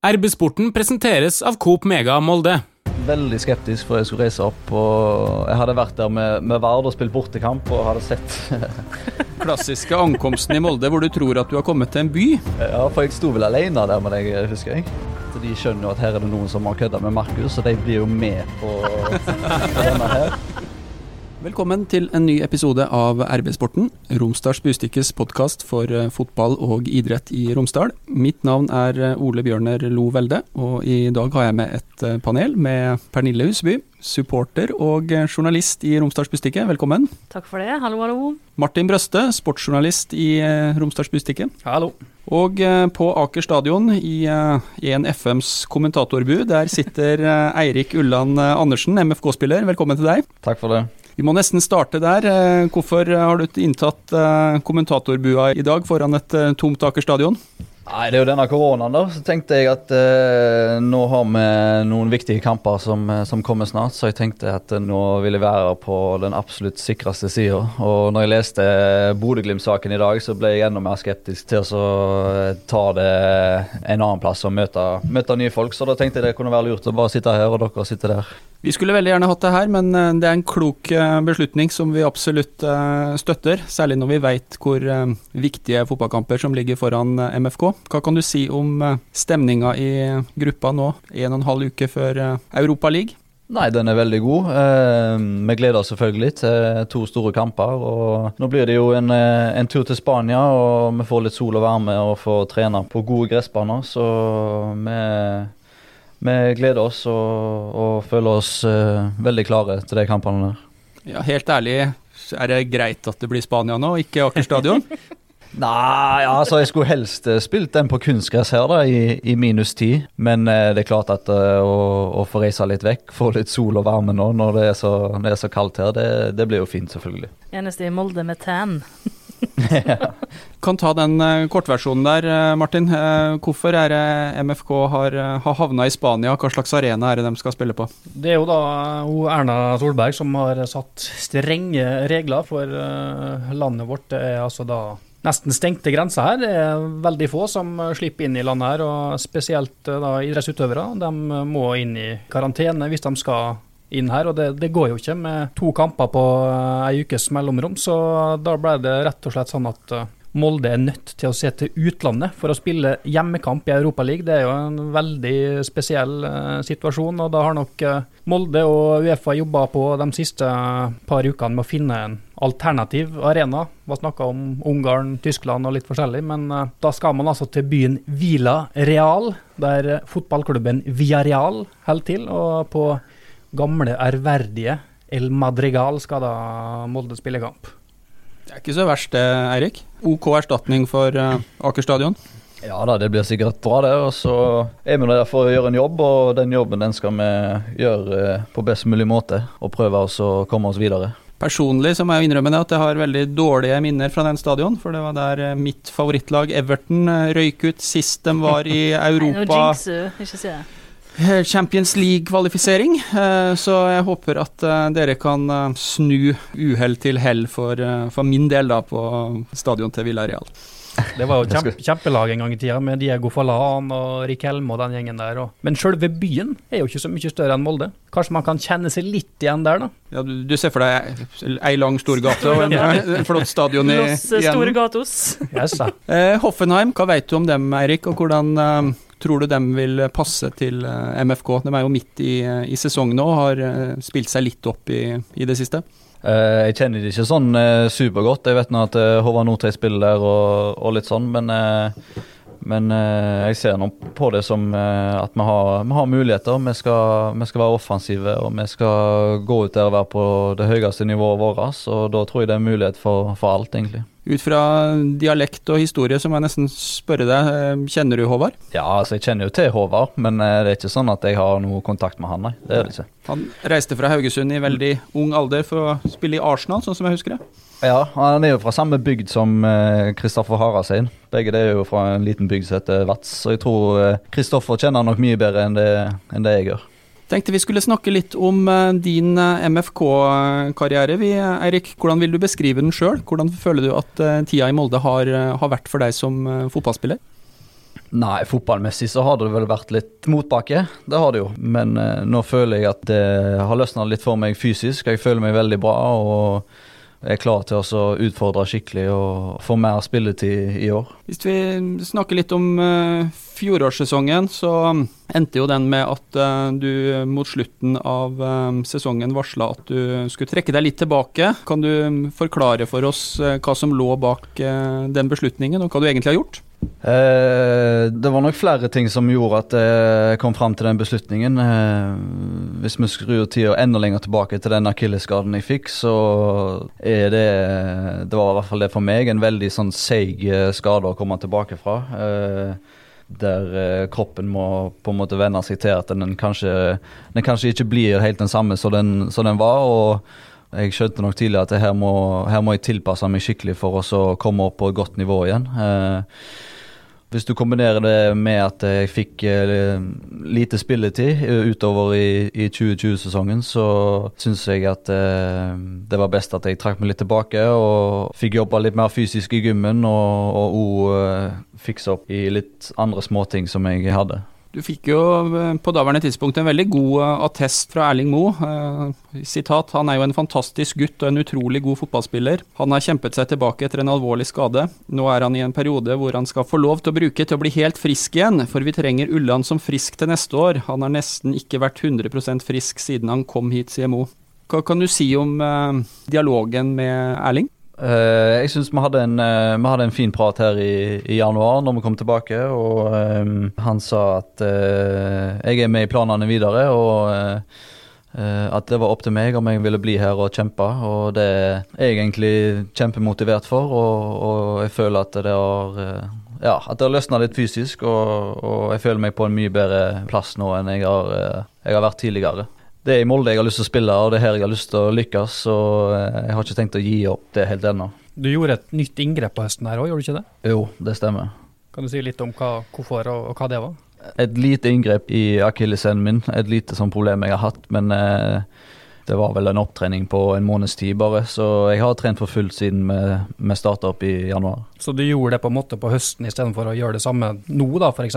RB-sporten presenteres av Coop Mega Molde. Veldig skeptisk før jeg skulle reise opp. og Jeg hadde vært der med, med Vard og spilt bortekamp og hadde sett Klassiske ankomsten i Molde hvor du tror at du har kommet til en by. Ja, for jeg sto vel alene der med deg, husker jeg. Så De skjønner jo at her er det noen som har kødda med Markus, og de blir jo med på denne her. Velkommen til en ny episode av RB-sporten, Romsdals Bustikkes podkast for eh, fotball og idrett i Romsdal. Mitt navn er eh, Ole Bjørner Lo Velde, og i dag har jeg med et eh, panel med Pernille Husby, supporter og journalist i Romsdals Bustikke. Velkommen. Takk for det. Hallo, hallo. Martin Brøste, sportsjournalist i Romsdals Bustikke. Hallo. Og på Aker stadion, i 1 FMs kommentatorbu, der sitter Eirik Ulland Andersen, MFK-spiller. Velkommen til deg. Takk for det. Vi må nesten starte der. Eh, hvorfor har du inntatt eh, kommentatorbua i dag foran et tomtakerstadion? tomt Aker stadion? Nei, Det er jo denne koronaen, da. Så tenkte jeg at eh, nå har vi noen viktige kamper som, som, kommer snart, så jeg tenkte at nå vil jeg være på den absolutt sikreste sida. Og når jeg leste Bodø-Glimt-saken i dag, så ble jeg enda mer skeptisk til å ta det en annen plass og møte, møte nye folk. Så da tenkte jeg det kunne være lurt å bare sitte her, og dere sitte der. Vi skulle veldig gjerne hatt det her, men eh, det er en klok eh, beslutning som vi absolutt eh, støtter. Særlig når vi vet hvor viktige fotballkamper som ligger foran MFK. Hva kan du si om stemninga i gruppa nå, en og en halv uke før Europa League? Nei, den er veldig god. vi gleder oss selvfølgelig til to store kamper. og Nå blir det jo en, en, tur til Spania, og vi får litt sol og varme og får trene på gode gressbaner. Så vi vi gleder oss og, og føler oss uh, veldig klare til de kampene der. Ja, helt ærlig, er det greit at det blir Spania nå, ikke Aker stadion? Nei, altså jeg skulle helst uh, spilt den på kunstgress her, da, i, i minus ti. Men eh, det er klart at å, å, få reise litt vekk, få litt sol og varme nå når det er så, det er så kaldt her, det, det blir jo fint, selvfølgelig. Eneste i Molde med tan. kan ta den uh, kortversjonen der, uh, Martin. Uh, hvorfor er det MFK har, har havna i Spania? Hva slags arena er det de skal spille på? Det er jo da Erna Solberg som har satt strenge regler for landet vårt. Det er altså da nesten stengte grenser her. Det er veldig få som slipper inn i landet her, og spesielt da idrettsutøvere. De må inn i karantene hvis de skal inn her, og det, det, går jo ikke med to kamper på eh, ei ukes mellomrom. Så da ble det rett og slett sånn at eh, Molde er nødt til å se til utlandet for å spille hjemmekamp i Europaligaen. Det er jo en veldig spesiell uh, situasjon, og da har nok Molde og Uefa jobba på de siste par ukene med å finne en alternativ arena. Vi snakka om Ungarn, Tyskland og litt forskjellig, men da skal man altså til byen Vila Real, der fotballklubben Villarreal holder til. og på gamle, ærverdige El Madrigal skal da Molde spille kamp. Det er ikke så verst det, Eirik. OK erstatning for uh, Aker stadion? Ja da, det blir sikkert bra det. Og så er vi der for å gjøre en jobb, og den jobben den skal vi gjøre uh, på best mulig måte. Og prøve oss å komme oss videre. Personlig så må jeg innrømme det at jeg har veldig dårlige minner fra den stadion. For det var der mitt favorittlag Everton røyk ut sist de var i Europa. Nei, nå jinxer du, ikke si det. Eh, Champions League-kvalifisering, eh, så jeg håper at eh, dere kan snu uhell til hell for, for, min del da på stadion til Villarreal. Det var jo kjempe, kjempelag en gang i tida, med Diego Falan og Rik Helm og den gjengen der. Men sjølve byen er jo ikke så mye større enn Molde. Kanskje man kan kjenne seg litt igjen der, da? Ja, Du, du ser for deg ei lang stor gate og en, en flott stadion i, Los store gatos. Yes, eh, Hoffenheim, hva vet du om dem, Eirik, og hvordan eh, Tror du dem vil passe til eh, MFK? De er jo midt i, eh, i sesongen nå og har eh, spilt seg litt opp i, i det siste. Uh, jeg kjenner det ikke sånn uh, supergodt. Jeg vet nå at uh, Håvard Nordtveit spiller der og, og, litt sånn, men, men jeg ser nå på det som at vi har, vi har muligheter. Vi skal, vi skal, være offensive og vi skal gå ut der og være på det høyeste nivået vårt. Og da tror jeg det er mulighet for, for alt, egentlig. Ut fra dialekt og historie så må jeg nesten spørre deg, eh, kjenner du Håvard? Ja, altså jeg kjenner jo til Håvard, men eh, det er ikke sånn at jeg har noe kontakt med han, nei. Det er det ikke. Han reiste fra Haugesund i veldig ung alder for å spille i Arsenal, sånn som jeg husker det? Ja, han er jo fra samme bygd som Kristoffer eh, Harasein. Begge det er jo fra en liten bygd som heter Vats, så jeg tror Kristoffer kjenner nok mye bedre enn det, enn det jeg gjør. Tenkte vi skulle snakke litt om eh, din eh, MFK-karriere. Eirik, hvordan vil du beskrive den sjøl? Hvordan føler du at eh, tida i Molde har, har, vært for deg som fotballspiller? Nei, fotballmessig så har det vel vært litt motbakke. Det har det jo. Men eh, nå føler jeg at det har løsna litt for meg fysisk. Jeg føler meg veldig bra og er klar til å utfordre skikkelig og få mer spilletid i år. Hvis vi snakker litt om uh, fjorårssesongen, så endte jo den med at uh, du mot slutten av uh, sesongen varsla at du skulle trekke deg litt tilbake. Kan du forklare for oss hva som lå bak den beslutningen, og hva du egentlig har gjort? Eh, det var nok flere ting som gjorde at jeg kom fram til den beslutningen. Eh, hvis vi skrur tida enda lenger tilbake til den akilleskaden jeg fikk, så er det Det var i hvert fall det for meg, en veldig sånn seig eh, skade å komme tilbake fra. Eh, der eh, kroppen må på en måte venne seg til at den kanskje, den kanskje ikke blir helt den samme som den, som den var. og jeg skjønte nok tidlig at her må, her må jeg tilpasse meg skikkelig for å komme opp på et godt nivå igjen. Eh, hvis du kombinerer det med at jeg fikk eh, lite spilletid eh, utover i, i 2020-sesongen, så syns jeg at eh, det var best at jeg trakk meg litt tilbake og fikk jobba litt mer fysisk i gymmen og òg eh, fikse opp i litt andre småting som jeg hadde. Du fikk jo eh, på daværende tidspunkt en veldig god eh, attest fra Erling Moe. Eh, sitat, han er jo en fantastisk gutt og en utrolig god fotballspiller. Han har kjempet seg tilbake etter en alvorlig skade. Nå er han i en periode hvor han skal få lov til å bruke til å bli helt frisk igjen, for vi trenger Ulland som frisk til neste år. Han har nesten ikke vært 100% frisk siden han kom hit, sier Moe. Hva kan du si om dialogen med Erling? Uh, jeg syns vi, uh, vi, hadde en fin prat her i, i, januar når vi kom tilbake. Og um, han sa at uh, jeg er med i planene videre, og at det var opp til meg om jeg ville bli her og kjempe. Og det er jeg egentlig kjempemotivert for, og, og jeg føler at det har ja, at det har løsna litt fysisk, og, og, jeg føler meg på en mye bedre plass nå enn jeg har, jeg har vært tidligere det er i Molde jeg har lyst til å spille, og det er her jeg har lyst til å lykkes. Så eh, jeg har ikke tenkt å gi opp det helt ennå. Du gjorde et nytt inngrep på høsten her òg, gjorde du ikke det? Jo, det stemmer. Kan du si litt om hva, hvorfor og, og, hva det var? Et lite inngrep i akilleshælen min. Et lite sånn problem jeg har hatt, men eh, det var vel en opptrening på en måneds tid bare. Så jeg har trent for fullt siden vi starta opp i januar. Så du gjorde det på en måte på høsten istedenfor å gjøre det samme nå, da, f.eks.?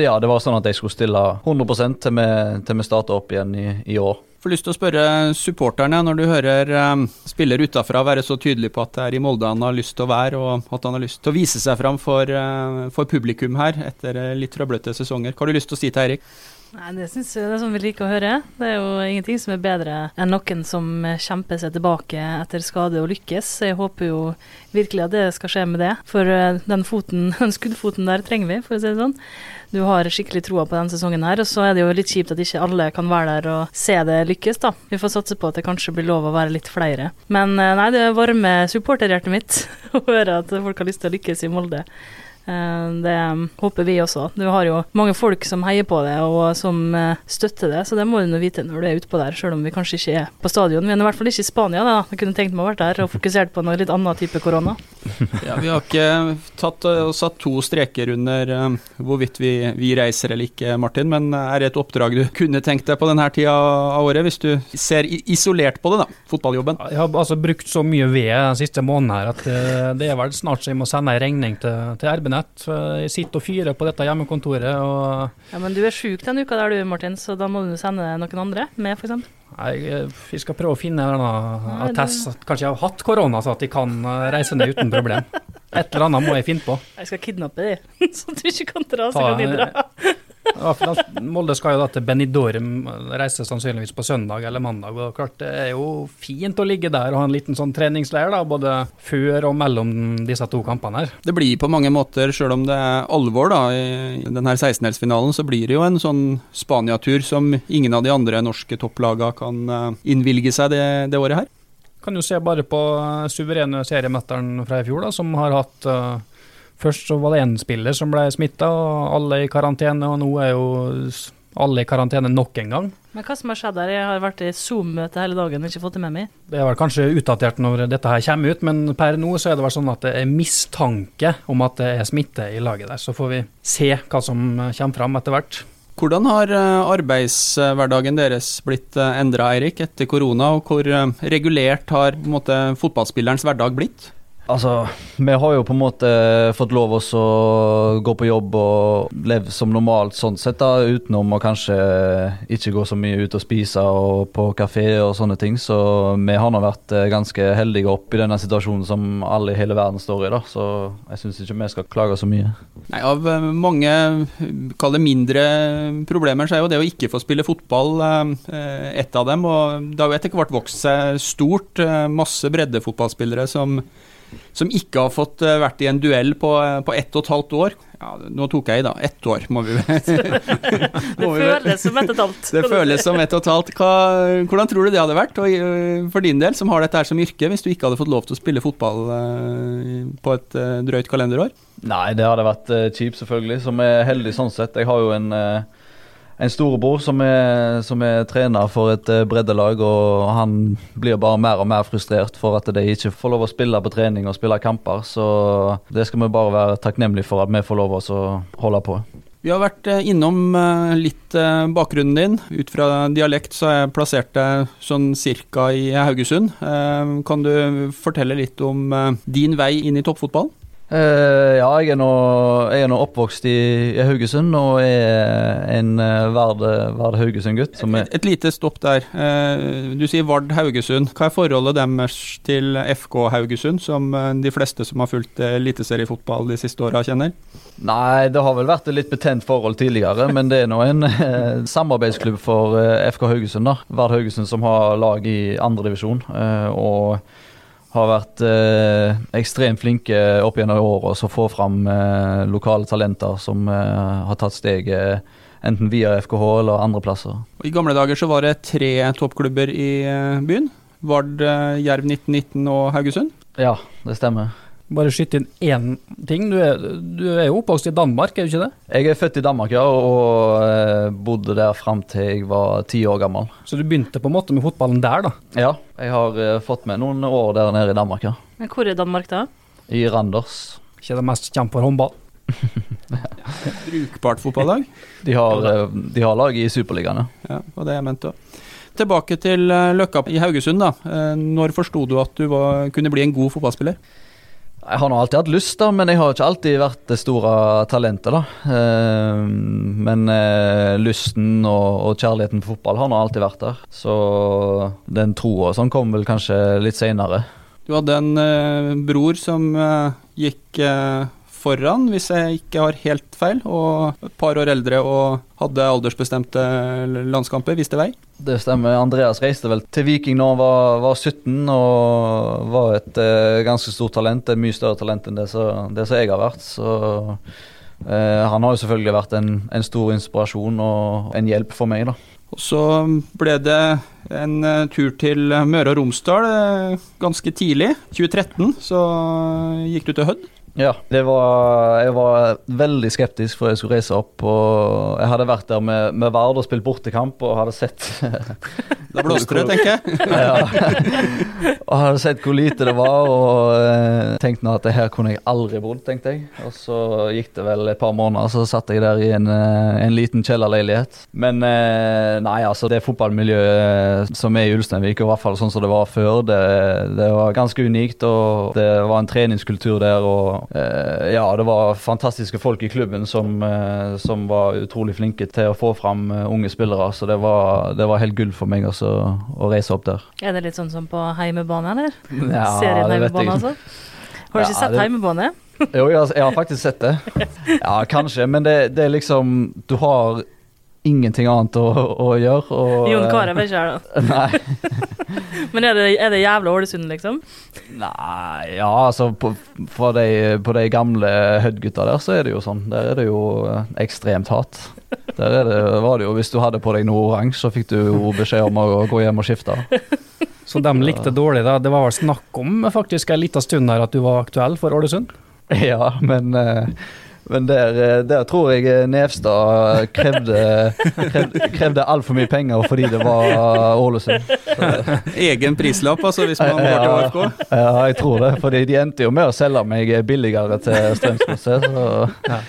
Ja, det var sånn at jeg skulle stille 100 til vi, til vi starta opp igjen i, i år. Får lyst til å spørre supporterne, når du hører um, spiller utafra være så tydelig på at det er i Molde han har lyst til å være, og at han har lyst til å vise seg fram for, uh, for publikum her etter litt trøblete sesonger. Hva har du lyst til å si til Eirik? Nei, Det synes jeg det er sånn vi liker å høre. Det er jo ingenting som er bedre enn noen som kjemper seg tilbake etter skade og lykkes. Jeg håper jo virkelig at det skal skje med det. For eh, den foten, den skuddfoten der trenger vi, for å si det sånn. Du har skikkelig troa på denne sesongen her, og så er det jo litt kjipt at ikke alle kan være der og se det lykkes, da. Vi får satse på at det kanskje blir lov å være litt flere. Men eh, nei, det varmer supporterhjertet mitt å høre at folk har lyst til å lykkes i Molde. Eh, det håper vi også. Du har jo mange folk som heier på det og som eh, støtter det, så det må du nå vite når du er utpå der, selv om vi kanskje ikke er på stadion. Vi er i hvert fall ikke i Spania, da. Jeg kunne tenkt meg å vært der og fokusert på noe litt annen type korona. Ja, vi har ikke tatt og satt to streker under hvorvidt vi, vi, reiser eller ikke, Martin, men er det et oppdrag du kunne tenkt deg på denne tida av året, hvis du ser isolert på det, da, fotballjobben? Jeg har altså brukt så mye ved den siste måneden her at det er vel snart så jeg må sende en regning til, til RB nett. Jeg sitter og fyrer på dette hjemmekontoret. Og ja, Men du er sjuk den uka der du, Martin, så da må du sende noen andre med, f.eks.? Nei, vi skal prøve å finne en attest. Kanskje jeg har hatt korona, så at de kan eh, reise ned uten problem. Et eller annet må jeg finne på. Jeg skal kidnappe de, så du ikke kan dra, så kan de dra. Molde skal jo da til Benidorm, reise sannsynligvis på søndag eller mandag. og klart Det er jo fint å ligge der og ha en liten sånn treningsleir, da, både før og mellom disse to kampene her. Det blir på mange måter, selv om det er alvor da, i denne 16-delsfinalen, så blir det jo en sånn Spania-tur som ingen av de andre norske topplagene kan eh, innvilge seg det, det året her. Kan jo se bare på eh, suverene seriemetteren fra i fjor, da, som har hatt uh, Først så var det én spiller som ble smitta, og alle i karantene. Og nå er jo alle i karantene nok en gang. Men hva som har skjedd der? Jeg har vært i Zoom-møte hele dagen og ikke fått det med meg. Det er vel kanskje utdatert når dette her kommer ut, men per nå så er det vel sånn at det er mistanke om at det er smitte i laget der. Så får vi se hva som kommer fram etter hvert. Hvordan har eh, arbeidshverdagen deres blitt eh, endra, Eirik, etter korona, og hvor eh, regulert har måte, fotballspillerens hverdag blitt? Altså, vi har jo på en måte fått lov oss å gå på jobb og leve som normalt sånn sett, da, utenom å kanskje ikke gå så mye ut og spise og på kafé og sånne ting. Så vi har nå vært eh, ganske heldige opp i denne situasjonen som alle i hele verden står i, da. Så jeg syns ikke vi skal klage så mye. Nei, Av eh, mange, kall det mindre problemer, så er jo det å ikke få spille fotball et av dem. Og det har jo etter hvert vokst seg stort. Masse breddefotballspillere som som ikke har fått eh, vært i en duell på, eh, på ett og et halvt år. Ja, nå tok jeg i, da. Ett år, må vi Det føles som ett og et halvt. Det føles som ett og et halvt. Hva, hvordan tror du det hadde vært og, eh, for din del, som har dette her som yrke, hvis du ikke hadde fått lov til å spille fotball på et drøyt kalenderår? Nei, det hadde vært kjipt, selvfølgelig. Som er heldig sånn sett. Jeg har jo en en storebror som er, som er trener for et uh, breddelag, og han blir bare mer og mer frustrert for at de ikke får lov å spille på trening og spille kamper. Så det skal vi bare være takknemlige for at vi får lov å holde på. Vi har vært eh, innom eh, litt bakgrunnen din. Ut fra dialekt så har jeg plassert deg sånn cirka i Haugesund. Kan du fortelle litt om din vei inn i toppfotballen? Uh, ja, jeg er, nå, jeg er nå oppvokst i, i, Haugesund og er en uh, Vard, Vard Haugesund-gutt. Et, et, lite stopp der. Uh, du sier Vard Haugesund. Hva er forholdet deres til FK Haugesund, som de fleste som har fulgt eliteseriefotball de siste åra kjenner? Nei, det har vel vært et litt betent forhold tidligere, men det er nå en samarbeidsklubb for FK Haugesund. da. Vard Haugesund som har lag i andredivisjon. og har vært eh, ekstremt flinke opp gjennom året til å få fram eh, lokale talenter som eh, har tatt steget enten via FKH eller andre plasser. I gamle dager så var det tre toppklubber i eh, byen. Vard, eh, Jerv 1919 og Haugesund? Ja, det stemmer. Bare skyte inn én ting. Du er, du er, jo oppvokst i Danmark, er du ikke det? Jeg er født i Danmark, ja, og eh, bodde der fram til jeg var ti år gammel. Så du begynte på en måte med fotballen der, da? Ja, jeg har uh, fått med noen år der nede i Danmark, ja. Men hvor er Danmark da? I Randers. Ikke det mest kjent for håndball? Brukbart fotballag? De har, uh, de har lag i Superligaen, ja. ja. Og det jeg mente òg. Tilbake til Løkka i Haugesund. da. Når forsto du at du var, kunne bli en god fotballspiller? Jeg har nå alltid hatt lyst, da, men jeg har ikke alltid vært det store talentet. da. Eh, men eh, lysten og, kjærligheten for fotball har nå alltid vært der. Så den troa som kom vel kanskje litt seinere. Du hadde en eh, bror som gikk foran, hvis jeg ikke har helt feil, og et par år eldre og hadde aldersbestemte landskamper, viste vei? Det stemmer. Andreas reiste vel til Viking da han var, var 17 og var et eh, ganske stort talent. Et mye større talent enn det som jeg har vært. Så eh, han har jo selvfølgelig vært en, en, stor inspirasjon og en hjelp for meg, da. Og så ble det en uh, tur til Møre og Romsdal ganske tidlig. 2013 så gikk du til Hødd. Ja, var, jeg var veldig skeptisk før jeg skulle reise opp. og Jeg hadde vært der med, med Vard og spilt bortekamp og hadde sett Da blåste det, tenker jeg. ja. Og hadde sett hvor lite det var og tenkte tenkte at det her kunne jeg aldri bodd, tenkte jeg. Og så gikk det vel et par måneder, så satt jeg der i en, uh, en liten kjellerleilighet. Men uh, nei, altså det fotballmiljøet som er i Ulsteinvik, og i hvert fall sånn som det var før, det, det var ganske unikt. Og det var en treningskultur der. og Eh, ja, det var fantastiske folk i klubben som, eh, som, var utrolig flinke til å få fram eh, unge spillere. Så det var, det var helt gull for meg også, å reise opp der. Er det litt sånn som på heimebane, eller? Ja, Serien heimebane, altså? Har du ikke sett det... heimebane? jo, jeg har, jeg har, faktisk sett det. Ja, kanskje, men det, det er liksom Du har ingenting annet å, å gjøre. Og, Jon Carew er ikke her, da. Nei. Men er det, er det jævla Ålesund, liksom? Nei, ja, altså på, de, på de gamle Hødd-gutta der, så er det jo sånn. Der er det jo eh, ekstremt hat. Der det, var det jo, Hvis du hadde på deg noe oransje, så fikk du jo beskjed om å gå hjem og skifte. Så de likte dårlig, da. Det var vel snakk om faktisk en liten stund her at du var aktuell for Ålesund? Ja, men uh, men der, eh, der, tror jeg eh, Nevstad krevde, krevde, krevde altfor mye penger fordi det var Ålesund. Egen prislapp, altså, hvis man går til AFK? Ja, jeg tror det. fordi de endte jo med å selge meg billigere til Strømsgodset. Ja.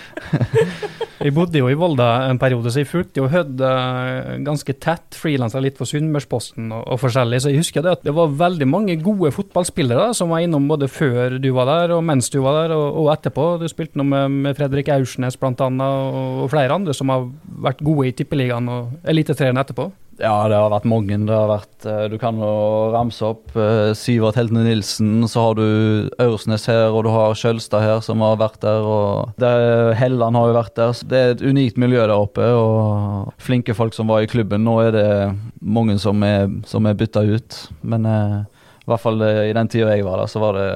Vi bodde jo i Volda en periode, så jeg fulgte jo Hødd uh, ganske tett. Frilansa litt for Sunnmørsposten og, og, forskjellig. Så jeg husker det at det var veldig mange gode fotballspillere som var innom både før du var der og mens du var der, og, og etterpå. Du spilte noe med, med Fredrik Aursnes bl.a. Og, og flere andre som har vært gode i Tippeligaen og Eliteserien etterpå. Ja, det har vært mange. Det har vært, eh, Du kan jo ramse opp uh, Sivert Heltene Nilsen, så har du Aursnes her, og du har Skjølstad her som har vært der. og det, Helland har jo vært der. Så Det er et unikt miljø der oppe, og flinke folk som var i klubben. Nå er det mange som er, som er bytta ut, men eh, i hvert fall i den tida jeg var der, så var det,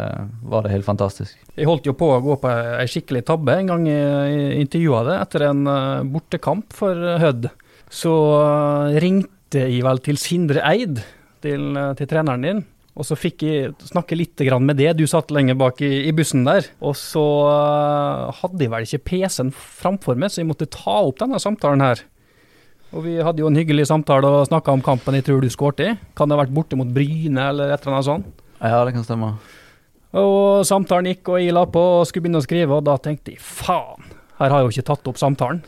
var det, helt fantastisk. Jeg holdt jo på å gå på ei skikkelig tabbe en gang jeg intervjua det etter en bortekamp for Hødd så eh, ringte jeg vel til Sindre Eid, til, eh, til treneren din. Og så fikk jeg snakke litt med det, du satt lenger bak i, i bussen der. Og så uh, hadde jeg vel ikke PC-en framfor meg, så jeg måtte ta opp denne samtalen her. Og vi hadde jo en hyggelig samtale og snakka om kampen jeg tror du skåret i. Kan det ha vært borte mot Bryne eller et eller annet sånt? Ja, det kan stemme. Og samtalen gikk, og jeg la på og skulle begynne å skrive, og da tenkte jeg faen, her har jeg jo ikke tatt opp samtalen.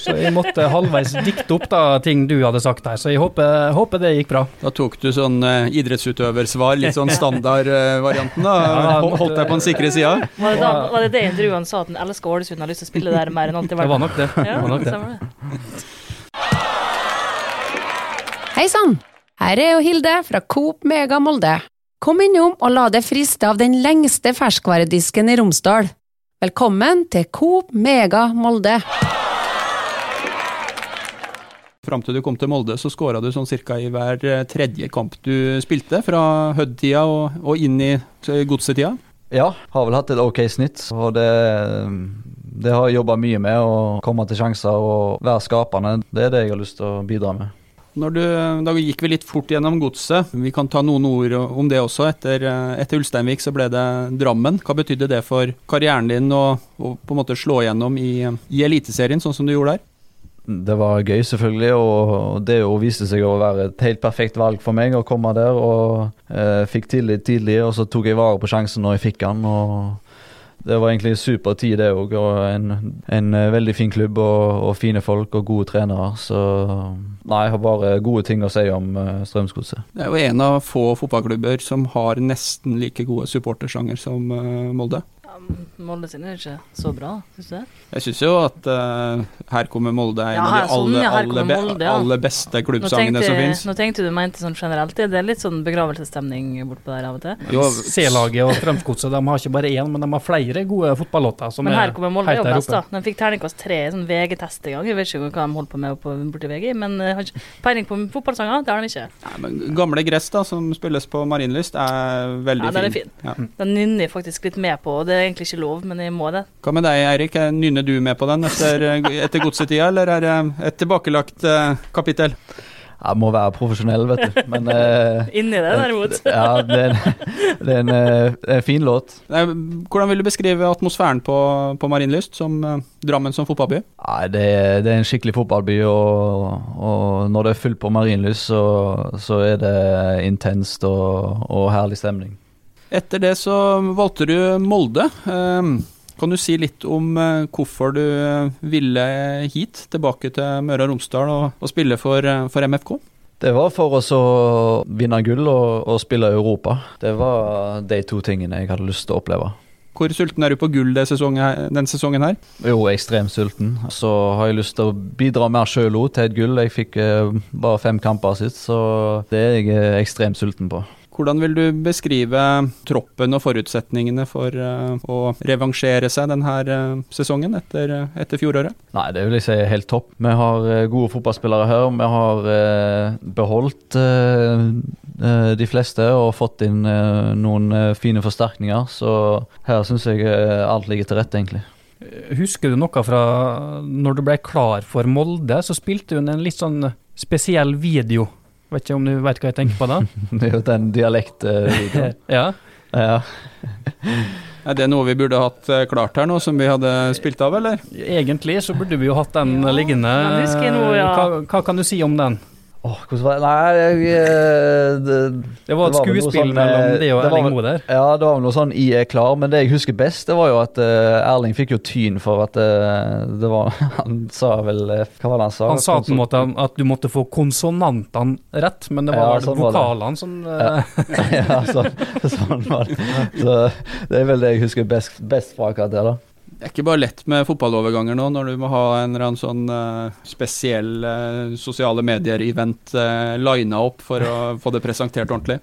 Så jeg måtte halvveis dikte opp da ting du hadde sagt her, så jeg håper, håper det gikk bra. Da tok du sånn uh, idrettsutøversvar, litt sånn standardvarianten, uh, da? Ja, Holdt deg på den sikre sida? Var, var, det det intervjuet sa at han elsker Ålesund og har lyst til å spille der mer enn alltid vært? Det var nok det. Ja, det, var nok det. Hei sann! Her er jo Hilde fra Coop Mega Molde. Kom innom og la deg friste av den lengste ferskvaredisken i Romsdal. Velkommen til Coop Mega Molde. Fram til du kom til Molde, så skåra du sånn cirka i hver eh, tredje kamp du spilte, fra Hødd-tida og, og, inn i godsetida? Ja, har vel hatt et ok snitt. og det, det har jeg jobba mye med. Å komme til sjanser og være skapende. Det er det jeg har lyst til å bidra med. Du, da gikk vi litt fort gjennom godset. Vi kan ta noen ord om det også. Etter, etter Ulsteinvik så ble det Drammen. Hva betydde det for karrieren din å, å på en måte slå gjennom i, i Eliteserien, sånn som du gjorde der? Det var gøy, selvfølgelig. Og det viste seg å være et helt perfekt valg for meg å komme der. Og eh, fikk tillit tidlig, og så tok jeg vare på sjansen når jeg fikk den. og det var egentlig super tid, det òg. Og en, en, eh, veldig fin klubb og, og, fine folk og gode trenere. Så nei, jeg har bare gode ting å si om uh, Strømsgodset. Det er jo en av få fotballklubber som har nesten like gode supportersanger som uh, Molde. Molde sin er ikke så bra, syns du det? Jeg syns jo at uh, Her kommer Molde er en ja, av de sånn, aller, aller, be Molde, ja. aller, beste klubbsangene som fins. Nå tenkte du mente sånn generelt, det er litt sånn begravelsesstemning bortpå der av og til? C-laget og Strømsgodset de har ikke bare én, men de har flere gode fotballåter. men her kommer Molde jo best, da. De fikk terningkast tre i sånn VG-test i gang. Jeg vet ikke hva de holdt på med på, borti VG, men uh, har ikke peiling på fotballsanger, det har de ikke. Nei, men gamle Gress, da, som spilles på Marienlyst, er veldig ja, den er fin. fin. Ja. Den nynner faktisk litt med på, og det er egentlig ikke lov, men jeg må det. Hva med deg, Eirik? Nynner du med på den etter, etter godsetida, eller er det et tilbakelagt uh, kapittel? Jeg må være profesjonell, vet du. Men uh, Inni det, derimot. ja, det er en, det er en, uh, en fin låt. Hvordan vil du beskrive atmosfæren på, på Marienlyst, som uh, Drammen som fotballby? Nei, det, det er en skikkelig fotballby, og, og, når det er fullt på Marienlyst, så, så er det intenst og, og herlig stemning. Etter det så valgte du Molde. Ehm, kan du si litt om eh, hvorfor du eh, ville hit, tilbake til Møre og Romsdal og, og spille for, eh, for, MFK? Det var for oss å vinne gull og, og spille Europa. Det var de to tingene jeg hadde lyst til å oppleve. Hvor sulten er du på gull den sesongen, sesongen her? Jo, ekstremt sulten. Så har jeg lyst til å bidra mer sjøl òg til et gull. Jeg fikk bare fem kamper sist, så det er jeg ekstremt sulten på. Hvordan vil du beskrive troppen og forutsetningene for uh, å revansjere seg denne uh, sesongen etter, etter, fjoråret? Nei, Det vil jeg si er helt topp. Vi har gode fotballspillere her. Vi har beholdt de fleste og fått inn noen fine forsterkninger. Så her syns jeg alt ligger til rette, egentlig. Husker du noe fra når du ble klar for Molde, så spilte hun en litt sånn spesiell video Vet ikke om du vet hva jeg tenker på da? det er jo den dialektvideoen. ja. ja. Er det noe vi burde hatt eh, klart her nå, som vi hadde spilt av, eller? Egentlig så burde vi jo hatt den ja, liggende. Den nå, ja. hva, hva, kan du si om den? Oh, hvordan var det? Nei, jeg, eh, det, det var et skuespill sånn, mellom det og Erling Moe der. Ja, det var vel noe sånn 'I er klar', men det jeg husker best, det var jo at uh, Erling fikk jo tyn for at uh, det var Han sa vel Hva var det han sa? Han sa på en måte at du måtte få konsonantene rett, men det var ja, sånn vokalene som uh, Ja, sånn, sånn, var det. Så det er vel det jeg husker best, best fra akkurat det, da. Det er ikke bare lett med fotballoverganger nå, når du må ha en eller annen sånn uh, spesiell uh, sosiale medier-event uh, eh, lina opp for å få det presentert ordentlig.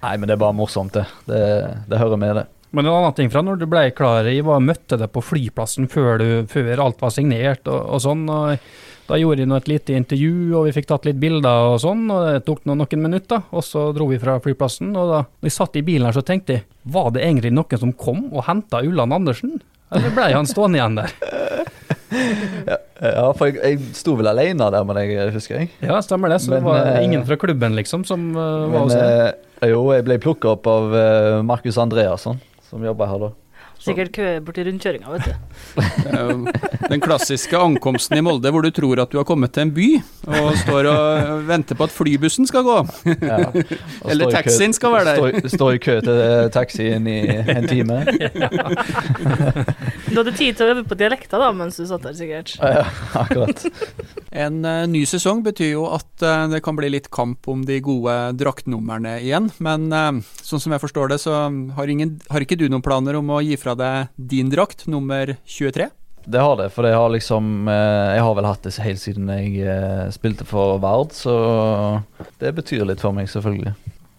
Nei, men det er bare morsomt, det. Det, det hører med, det. Men en annen ting fra når du ble klar, i, var, møtte deg på flyplassen før, du, før alt var signert og, og sånn. og da gjorde jeg et lite intervju, og vi fikk tatt litt bilder og sånn. og Det tok noen, noen minutter, og så dro vi fra flyplassen. og Da vi satt i bilen her, så tenkte jeg var det egentlig noen som kom og henta Ulland Andersen? Eller ble han stående igjen der? ja, ja, for jeg, jeg sto vel alene der men jeg husker jeg. Ja, stemmer det. Så men, det var eh, ingen fra klubben liksom som uh, var hos deg? Eh, jo, jeg ble plukka opp av uh, Markus Andreasson, som jobba her da. Sikkert kø borti rundkjøringa, vet du. Den klassiske ankomsten i Molde hvor du tror at du har kommet til en by, og står og venter på at flybussen skal gå. Ja, Eller taxien skal være der. Står i kø til taxien i en time. Du hadde tid til å øve på dialekta da, mens du satt der, sikkert. Ja, akkurat. En uh, ny sesong betyr jo at uh, det kan bli litt kamp om de gode draktnumrene igjen, men sånn som jeg forstår det, så har, ingen, har ikke du noen planer om å gi fra deg din drakt, nummer 23? Det har det, for jeg har liksom Jeg har vel hatt det helt siden jeg spilte for Vard, så det betyr litt for meg, selvfølgelig.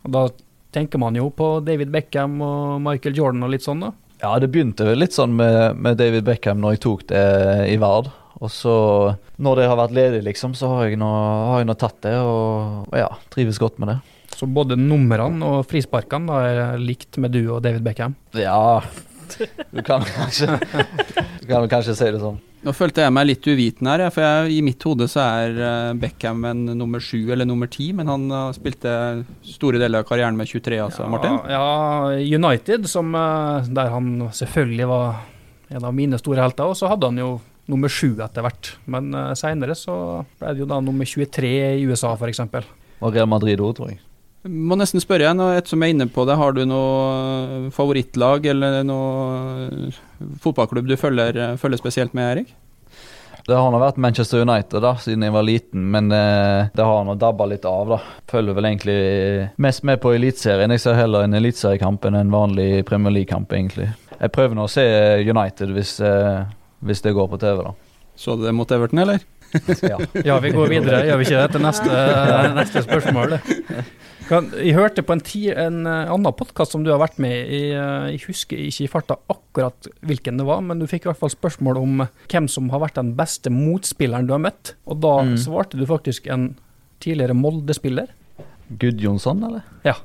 Og da tenker man jo på David Beckham og Michael Jordan og litt sånn, da? Ja, det begynte litt sånn med, med David Beckham når jeg tok det i Vard. Og så, når det har vært ledig, liksom, så har jeg nå, har jeg nå tatt det, og ja, trives godt med det. Så både numrene og frisparkene er likt med du og David Beckham? Ja, du kan kanskje, du kan kanskje si det sånn. Nå følte jeg meg litt uviten her, for jeg, i mitt hode så er eh, Beckham en nummer sju eller nummer ti, men han uh, spilte store deler av karrieren med 23, altså, ja, Martin? Ja, United, som, uh, der han selvfølgelig var en av mine store helter, og så hadde han jo nummer sju etter hvert. Men uh, seinere så ble det jo da nummer 23 i USA, f.eks. Og Real Madrid òg, tror jeg. Må nesten spørre igjen, og ettersom jeg er inne på det, har du noe favorittlag eller noe fotballklubb du følger, følger spesielt med, Erik? Det har nå vært Manchester United da, siden jeg var liten, men eh, det har nå dabba litt av. da. Følger vel egentlig mest med på Eliteserien. Jeg ser heller en eliteseriekamp enn en vanlig Premier League-kamp, egentlig. Jeg prøver nå å se United hvis, eh, hvis det går på TV, da. Så du det mot Everton, eller? ja. ja. vi går videre, gjør vi ikke det, til neste, neste spørsmål? Jeg hørte på en, ti, en eh, annen podkast som du har vært med i. Eh, jeg husker ikke i farta akkurat hvilken det var, men du fikk i hvert fall spørsmål om hvem som har vært den beste motspilleren du har møtt. Og da mm. svarte du faktisk en tidligere Molde-spiller. Gudjonsson, eller? Ja.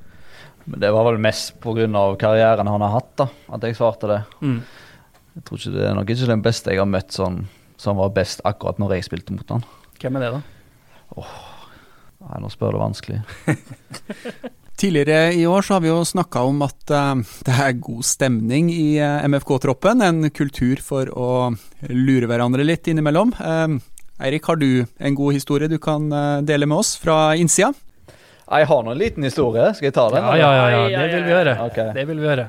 Men det var vel mest pga. karrieren han har hatt, da, at jeg svarte det. Mm. Jeg tror ikke det er nok ikke den beste jeg har møtt sånn, som var best akkurat når jeg spilte mot han. Hvem er det, da? Oh, Nei, nå spør du vanskelig. Tidligere i år så har vi jo snakka om at uh, det er god stemning i uh, MFK-troppen. En kultur for å lure hverandre litt innimellom. Uh, Eirik, har du en god historie du kan dele med oss fra innsida? Jeg har nå en liten historie. Skal jeg ta den? Ja, ja, ja, ja. det vil vi gjøre. Okay. Det vil vi gjøre.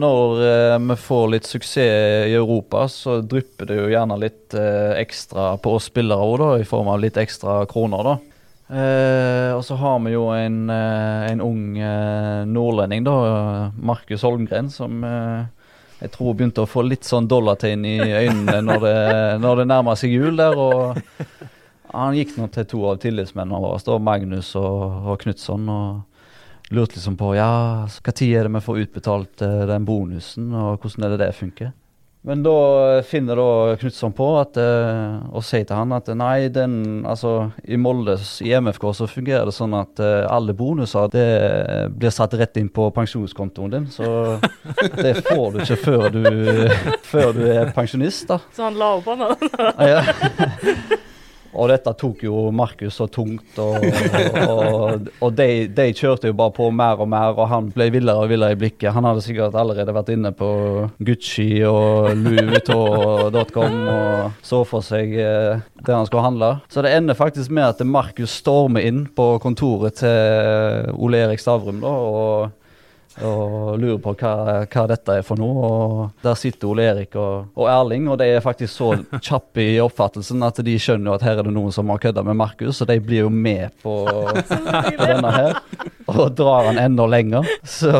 Når vi får litt suksess i Europa, så drypper det jo gjerne litt ekstra på oss spillere òg, i form av litt ekstra kroner. da. Uh, og så har vi jo en, uh, en ung eh, nordlending, da, Markus Holmgren, som jeg tror begynte å få litt sånn dollartegn i øynene når det, når det nærmer seg jul der. og Han gikk nå til to av tillitsmennene våre, Magnus og, og Knutson, og lurte liksom på ja, når er det vi får utbetalt den bonusen, og hvordan er det det funker. Men da finner da Knutson på at, uh, og sier til han at nei, den, altså, i Molde, i MFK, så fungerer det sånn at uh, alle bonuser det blir satt rett inn på pensjonskontoen din. Så det får du ikke før du, før du er pensjonist. da. Så han la opp han da? ja. Og dette tok jo Markus så tungt, og, og, og de, de, kjørte jo bare på mer og mer, og han ble villere og villere i blikket. Han hadde sikkert allerede vært inne på Gucci og Louis og så for seg eh, det han skulle handle. Så det ender faktisk med at Markus stormer inn på kontoret til Ole Erik Stavrum da, og og lurer på hva, hva, dette er for noe. Og Der sitter Ole Erik og, og, Erling, og de er faktisk så kjappe i oppfattelsen at de skjønner at her er det noen som har kødda med Markus, og de blir jo med på, denne her. Og drar han enda lenger. Så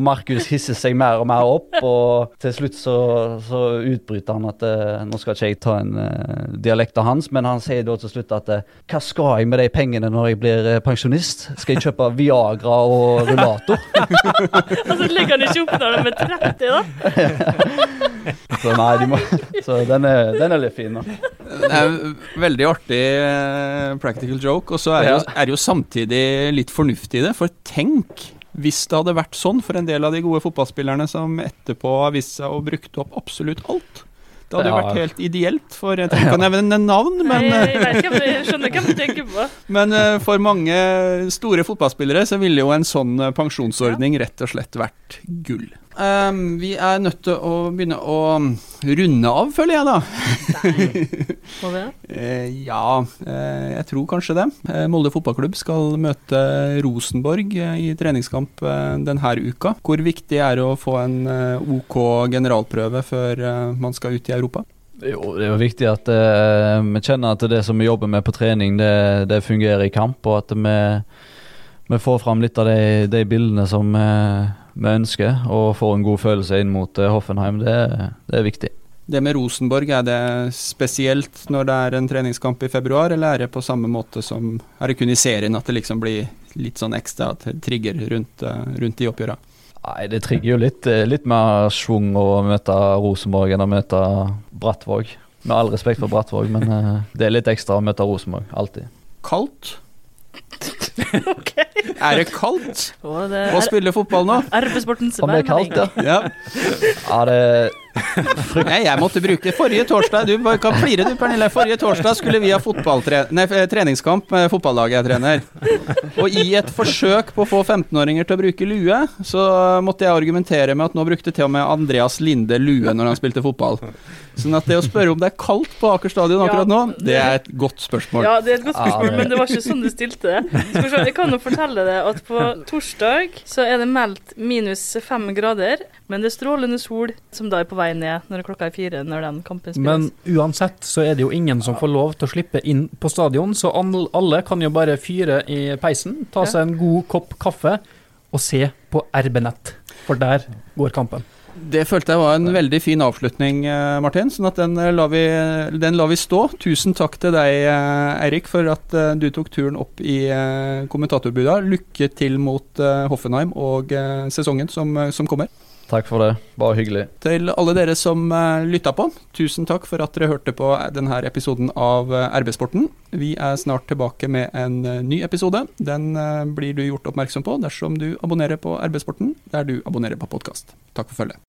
Markus hisser seg mer og mer opp, og til slutt så, så utbryter han at uh, nå skal ikke jeg ta en uh, dialekt av hans, men han sier da til slutt at uh, hva skal jeg med de pengene når jeg blir pensjonist? Skal jeg kjøpe Viagra og rullator? altså legger han ikke opp når han er 30, da? så nei, de må, så den er, den er litt fin, da. Det er veldig artig uh, practical joke, og så er det jo, er jo samtidig litt fornuftig i det. For tenk hvis det hadde vært sånn for en del av de gode fotballspillerne som etterpå har vist seg å brukt opp absolutt alt. Det hadde jo vært helt ideelt for Jeg trenger ikke å nevne navn, men jeg, vet ikke, jeg skjønner hva du tenker på. Men uh, for mange store fotballspillere så ville jo en sånn eh, pensjonsordning rett og slett vært gull. Um, vi er nødt til å begynne å runde av, føler jeg da. Må vi uh, ja, uh, jeg tror kanskje det. Molde fotballklubb skal møte Rosenborg i treningskamp denne uka. Hvor viktig er det å få en OK generalprøve før man skal ut i Europa? Jo, Det er jo viktig at uh, vi kjenner at det som vi jobber med på trening, det, det fungerer i kamp. Og at vi, vi får fram litt av de, de bildene som uh, vi ønsker, og får en god følelse inn mot uh, Hoffenheim. Det, det, er viktig. Det med Rosenborg, er det spesielt når det er en treningskamp i februar, eller er det på samme måte som Er det kun i serien at det liksom blir litt sånn ekstra trigger rundt, rundt de oppgjørene? Nei, Det trigger jo litt, eh, litt mer schwung å møte Rosenborg enn å møte Brattvåg. Med all respekt for Brattvåg, men det er litt ekstra å møte Rosenborg. Alltid. Kaldt? Okay. Er det kaldt å spille fotball nå? Arbeidssportens Om det er kaldt, ja. ja. Er det Nei, jeg måtte bruke Forrige torsdag Du kan flire du, Pernille. Forrige torsdag skulle vi ha nei, treningskamp med fotballaget jeg trener. Og i et forsøk på å få 15-åringer til å bruke lue, så måtte jeg argumentere med at nå brukte til og med Andreas Linde lue når han spilte fotball. Sånn at det å spørre om det er kaldt på Aker stadion akkurat nå, det er et godt spørsmål. Ja, det er et godt spørsmål, men det var ikke sånn du stilte det. Jeg kan jo fortelle deg at på torsdag så er det meldt minus fem grader, men det er strålende sol som da er på vei ned når klokka er fire når den kampen spilles. Men uansett så er det jo ingen som får lov til å slippe inn på stadion, så alle kan jo bare fyre i peisen, ta seg en god kopp kaffe og se på RB-nett, for der går kampen. Det følte jeg var en veldig fin avslutning, eh, Martin. sånn at den eh, lar, vi, den lar vi stå. Tusen takk til deg, eh, Eirik, for at du tok turen opp i kommentatorbudet. Lykke til mot Hoffenheim og sesongen som, som kommer. Takk for det. Bare hyggelig. Til alle dere som uh, lytta på, tusen takk for at dere hørte på denne episoden av uh, RB-sporten. Vi er snart tilbake med en ny episode. Den blir du gjort oppmerksom på dersom du abonnerer på RB-sporten der du abonnerer på podkast. Takk for følget.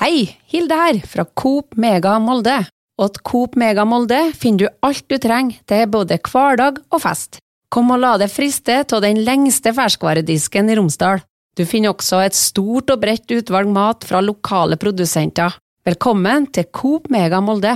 Hei, Hilde her, fra Coop Mega Molde. Og til Coop Mega Molde finner du alt du trenger til både hverdag og fest. Kom og la deg friste av den lengste ferskvaredisken i Romsdal. Du finner også et stort og bredt utvalg mat fra lokale produsenter. Velkommen til Coop Mega Molde!